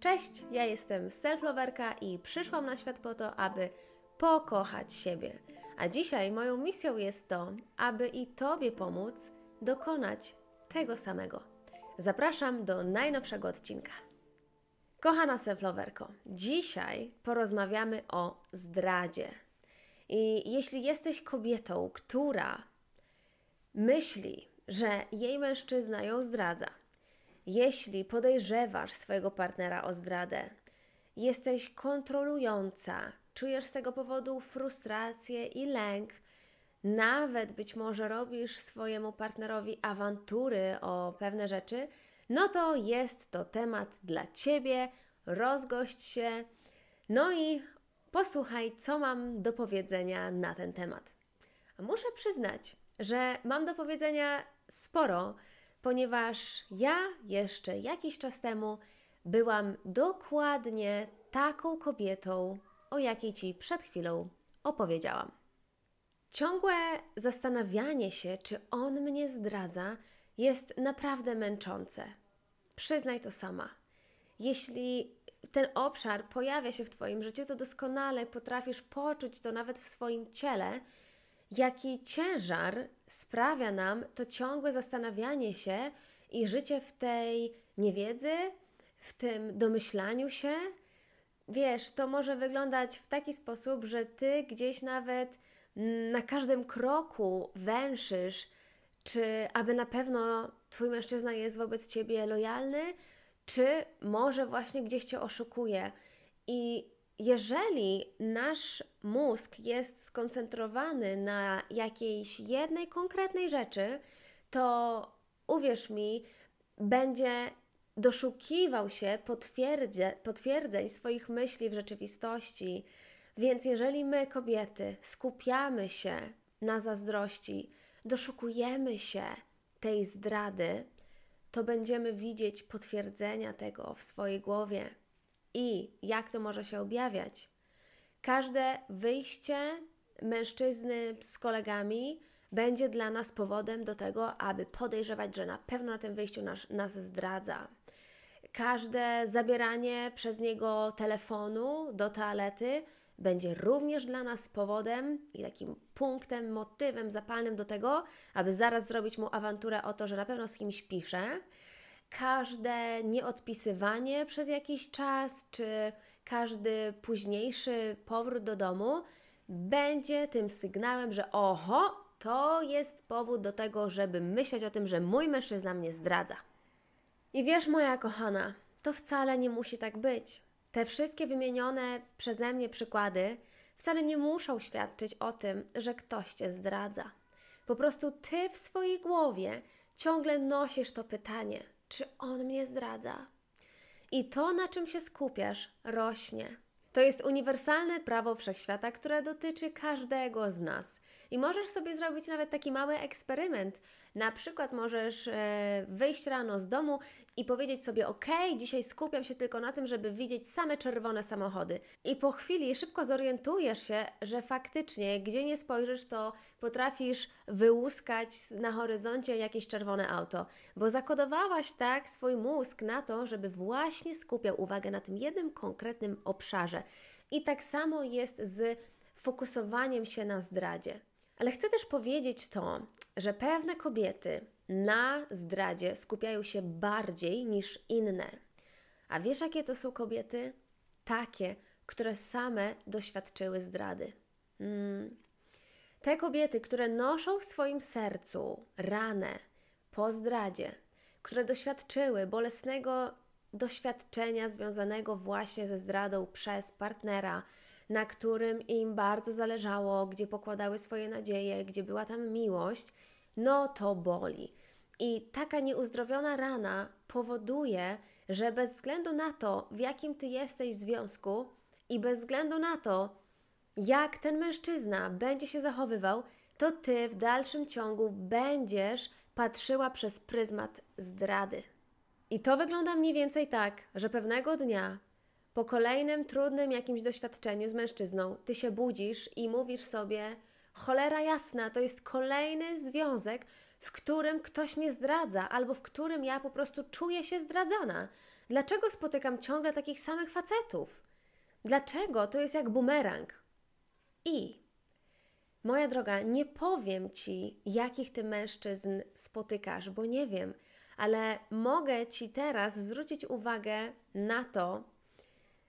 Cześć, ja jestem selfloverka i przyszłam na świat po to, aby pokochać siebie. A dzisiaj moją misją jest to, aby i Tobie pomóc dokonać tego samego. Zapraszam do najnowszego odcinka. Kochana selfloverko, dzisiaj porozmawiamy o zdradzie. I jeśli jesteś kobietą, która myśli, że jej mężczyzna ją zdradza, jeśli podejrzewasz swojego partnera o zdradę, jesteś kontrolująca, czujesz z tego powodu frustrację i lęk, nawet być może robisz swojemu partnerowi awantury o pewne rzeczy, no to jest to temat dla Ciebie. Rozgość się, no i posłuchaj, co mam do powiedzenia na ten temat. Muszę przyznać, że mam do powiedzenia sporo, ponieważ ja jeszcze jakiś czas temu byłam dokładnie taką kobietą, o jakiej Ci przed chwilą opowiedziałam. Ciągłe zastanawianie się, czy on mnie zdradza, jest naprawdę męczące. Przyznaj to sama. Jeśli ten obszar pojawia się w Twoim życiu, to doskonale potrafisz poczuć to nawet w swoim ciele, jaki ciężar sprawia nam to ciągłe zastanawianie się i życie w tej niewiedzy, w tym domyślaniu się. Wiesz, to może wyglądać w taki sposób, że ty gdzieś nawet na każdym kroku węszysz, czy aby na pewno twój mężczyzna jest wobec ciebie lojalny, czy może właśnie gdzieś cię oszukuje. I jeżeli nasz mózg jest skoncentrowany na jakiejś jednej konkretnej rzeczy, to uwierz mi, będzie doszukiwał się potwierdzeń swoich myśli w rzeczywistości. Więc jeżeli my, kobiety, skupiamy się na zazdrości, doszukujemy się tej zdrady, to będziemy widzieć potwierdzenia tego w swojej głowie. I jak to może się objawiać? Każde wyjście mężczyzny z kolegami będzie dla nas powodem do tego, aby podejrzewać, że na pewno na tym wyjściu nas, nas zdradza. Każde zabieranie przez niego telefonu do toalety będzie również dla nas powodem i takim punktem, motywem zapalnym do tego, aby zaraz zrobić mu awanturę o to, że na pewno z kimś pisze każde nieodpisywanie przez jakiś czas, czy każdy późniejszy powrót do domu będzie tym sygnałem, że oho, to jest powód do tego, żeby myśleć o tym, że mój mężczyzna mnie zdradza. I wiesz, moja kochana, to wcale nie musi tak być. Te wszystkie wymienione przeze mnie przykłady wcale nie muszą świadczyć o tym, że ktoś cię zdradza. Po prostu ty w swojej głowie ciągle nosisz to pytanie: czy on mnie zdradza? I to, na czym się skupiasz, rośnie. To jest uniwersalne prawo wszechświata, które dotyczy każdego z nas. I możesz sobie zrobić nawet taki mały eksperyment. Na przykład możesz e, wyjść rano z domu i powiedzieć sobie: OK, dzisiaj skupiam się tylko na tym, żeby widzieć same czerwone samochody. I po chwili szybko zorientujesz się, że faktycznie, gdzie nie spojrzysz, to potrafisz wyłuskać na horyzoncie jakieś czerwone auto, bo zakodowałaś tak swój mózg na to, żeby właśnie skupiał uwagę na tym jednym konkretnym obszarze. I tak samo jest z fokusowaniem się na zdradzie. Ale chcę też powiedzieć to, że pewne kobiety na zdradzie skupiają się bardziej niż inne. A wiesz, jakie to są kobiety? Takie, które same doświadczyły zdrady. Mm. Te kobiety, które noszą w swoim sercu ranę po zdradzie, które doświadczyły bolesnego doświadczenia związanego właśnie ze zdradą przez partnera, na którym im bardzo zależało, gdzie pokładały swoje nadzieje, gdzie była tam miłość, no to boli. I taka nieuzdrowiona rana powoduje, że bez względu na to, w jakim ty jesteś związku i bez względu na to, jak ten mężczyzna będzie się zachowywał, to ty w dalszym ciągu będziesz patrzyła przez pryzmat zdrady. I to wygląda mniej więcej tak, że pewnego dnia po kolejnym trudnym jakimś doświadczeniu z mężczyzną, ty się budzisz i mówisz sobie: cholera jasna, to jest kolejny związek, w którym ktoś mnie zdradza, albo w którym ja po prostu czuję się zdradzana. Dlaczego spotykam ciągle takich samych facetów? Dlaczego to jest jak bumerang? I moja droga, nie powiem ci, jakich ty mężczyzn spotykasz, bo nie wiem, ale mogę ci teraz zwrócić uwagę na to,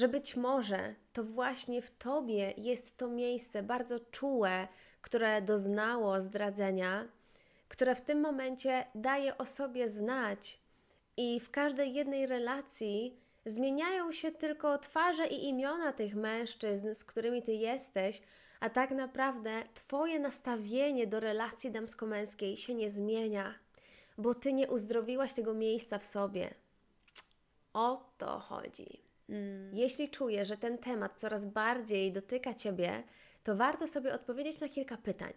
że być może to właśnie w tobie jest to miejsce bardzo czułe, które doznało zdradzenia, które w tym momencie daje o sobie znać i w każdej jednej relacji zmieniają się tylko twarze i imiona tych mężczyzn, z którymi ty jesteś, a tak naprawdę twoje nastawienie do relacji damsko-męskiej się nie zmienia, bo ty nie uzdrowiłaś tego miejsca w sobie. O to chodzi. Mm. Jeśli czujesz, że ten temat coraz bardziej dotyka ciebie, to warto sobie odpowiedzieć na kilka pytań.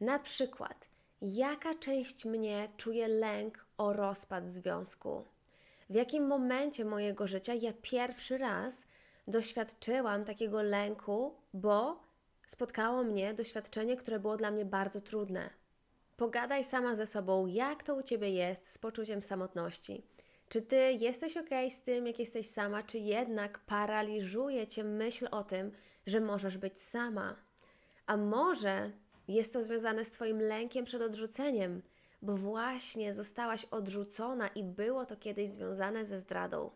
Na przykład, jaka część mnie czuje lęk o rozpad związku? W jakim momencie mojego życia ja pierwszy raz doświadczyłam takiego lęku, bo spotkało mnie doświadczenie, które było dla mnie bardzo trudne. Pogadaj sama ze sobą, jak to u ciebie jest z poczuciem samotności. Czy ty jesteś ok z tym, jak jesteś sama, czy jednak paraliżuje cię myśl o tym, że możesz być sama? A może jest to związane z Twoim lękiem przed odrzuceniem, bo właśnie zostałaś odrzucona i było to kiedyś związane ze zdradą.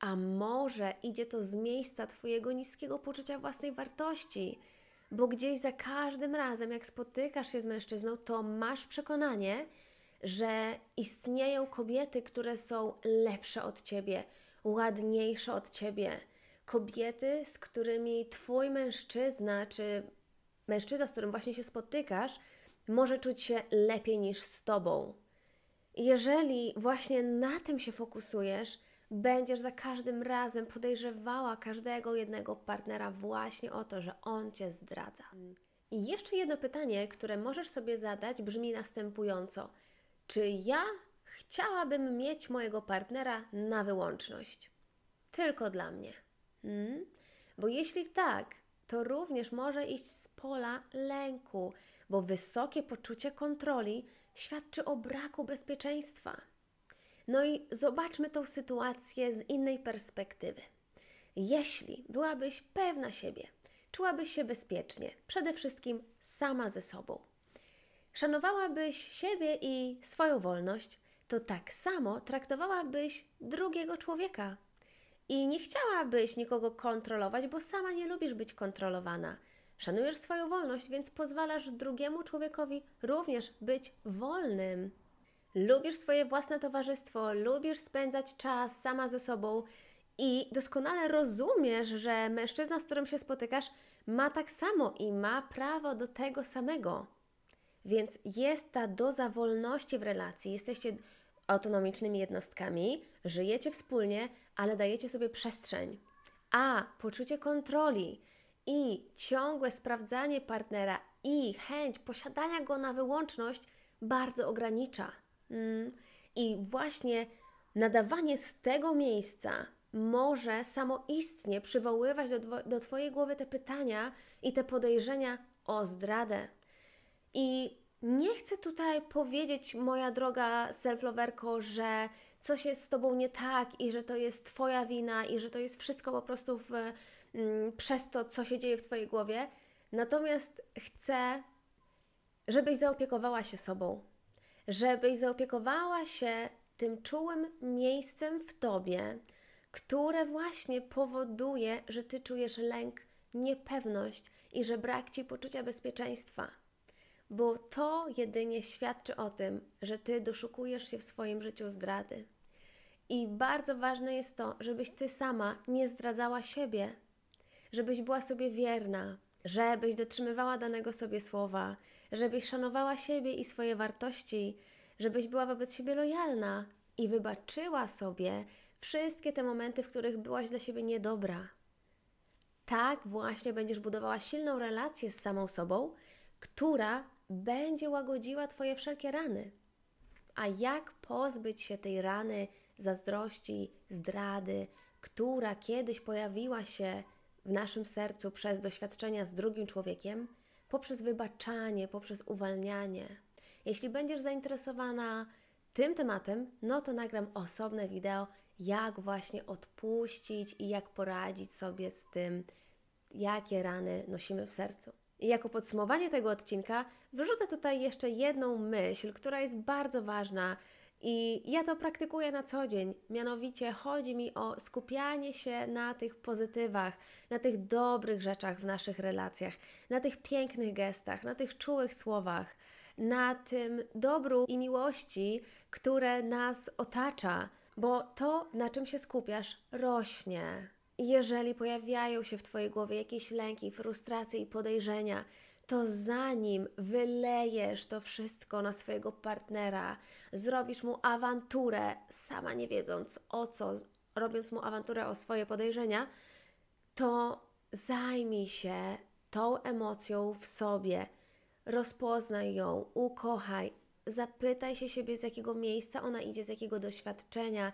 A może idzie to z miejsca Twojego niskiego poczucia własnej wartości, bo gdzieś za każdym razem, jak spotykasz się z mężczyzną, to masz przekonanie, że istnieją kobiety, które są lepsze od ciebie, ładniejsze od ciebie. Kobiety, z którymi twój mężczyzna, czy mężczyzna, z którym właśnie się spotykasz, może czuć się lepiej niż z tobą. Jeżeli właśnie na tym się fokusujesz, będziesz za każdym razem podejrzewała każdego jednego partnera właśnie o to, że on cię zdradza. I jeszcze jedno pytanie, które możesz sobie zadać, brzmi następująco: Czy ja chciałabym mieć mojego partnera na wyłączność? Tylko dla mnie. Hmm? Bo jeśli tak, to również może iść z pola lęku, bo wysokie poczucie kontroli świadczy o braku bezpieczeństwa. No i zobaczmy tą sytuację z innej perspektywy. Jeśli byłabyś pewna siebie, czułabyś się bezpiecznie, przede wszystkim sama ze sobą, szanowałabyś siebie i swoją wolność, to tak samo traktowałabyś drugiego człowieka. I nie chciałabyś nikogo kontrolować, bo sama nie lubisz być kontrolowana. Szanujesz swoją wolność, więc pozwalasz drugiemu człowiekowi również być wolnym. Lubisz swoje własne towarzystwo, lubisz spędzać czas sama ze sobą i doskonale rozumiesz, że mężczyzna, z którym się spotykasz, ma tak samo i ma prawo do tego samego. Więc jest ta doza wolności w relacji, jesteście autonomicznymi jednostkami, żyjecie wspólnie, ale dajecie sobie przestrzeń. A poczucie kontroli i ciągłe sprawdzanie partnera i chęć posiadania go na wyłączność bardzo ogranicza. Mm. I właśnie nadawanie z tego miejsca może samoistnie przywoływać do, do Twojej głowy te pytania i te podejrzenia o zdradę. I nie chcę tutaj powiedzieć, moja droga self-loverko, że coś jest z Tobą nie tak i że to jest Twoja wina i że to jest wszystko po prostu w, mm, przez to, co się dzieje w Twojej głowie. Natomiast chcę, żebyś zaopiekowała się sobą, żebyś zaopiekowała się tym czułym miejscem w Tobie, które właśnie powoduje, że Ty czujesz lęk, niepewność i że brak Ci poczucia bezpieczeństwa bo to jedynie świadczy o tym, że Ty doszukujesz się w swoim życiu zdrady. I bardzo ważne jest to, żebyś Ty sama nie zdradzała siebie, żebyś była sobie wierna, żebyś dotrzymywała danego sobie słowa, żebyś szanowała siebie i swoje wartości, żebyś była wobec siebie lojalna i wybaczyła sobie wszystkie te momenty, w których byłaś dla siebie niedobra. Tak właśnie będziesz budowała silną relację z samą sobą, która będzie łagodziła Twoje wszelkie rany. A jak pozbyć się tej rany zazdrości, zdrady, która kiedyś pojawiła się w naszym sercu przez doświadczenia z drugim człowiekiem? Poprzez wybaczanie, poprzez uwalnianie. Jeśli będziesz zainteresowana tym tematem, no to nagram osobne wideo, jak właśnie odpuścić i jak poradzić sobie z tym, jakie rany nosimy w sercu. Jako podsumowanie tego odcinka wyrzucę tutaj jeszcze jedną myśl, która jest bardzo ważna i ja to praktykuję na co dzień. Mianowicie chodzi mi o skupianie się na tych pozytywach, na tych dobrych rzeczach w naszych relacjach, na tych pięknych gestach, na tych czułych słowach, na tym dobru i miłości, które nas otacza, bo to, na czym się skupiasz, rośnie. Jeżeli pojawiają się w Twojej głowie jakieś lęki, frustracje i podejrzenia, to zanim wylejesz to wszystko na swojego partnera, zrobisz mu awanturę, sama nie wiedząc o co, robiąc mu awanturę o swoje podejrzenia, to zajmij się tą emocją w sobie, rozpoznaj ją, ukochaj, zapytaj się siebie, z jakiego miejsca ona idzie, z jakiego doświadczenia.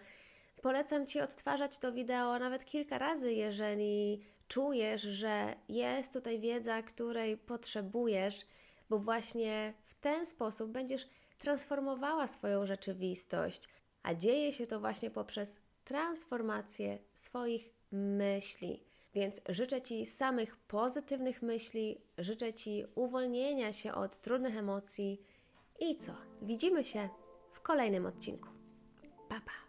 Polecam Ci odtwarzać to wideo nawet kilka razy, jeżeli czujesz, że jest tutaj wiedza, której potrzebujesz, bo właśnie w ten sposób będziesz transformowała swoją rzeczywistość, a dzieje się to właśnie poprzez transformację swoich myśli. Więc życzę Ci samych pozytywnych myśli, życzę Ci uwolnienia się od trudnych emocji i co? Widzimy się w kolejnym odcinku. Pa, pa!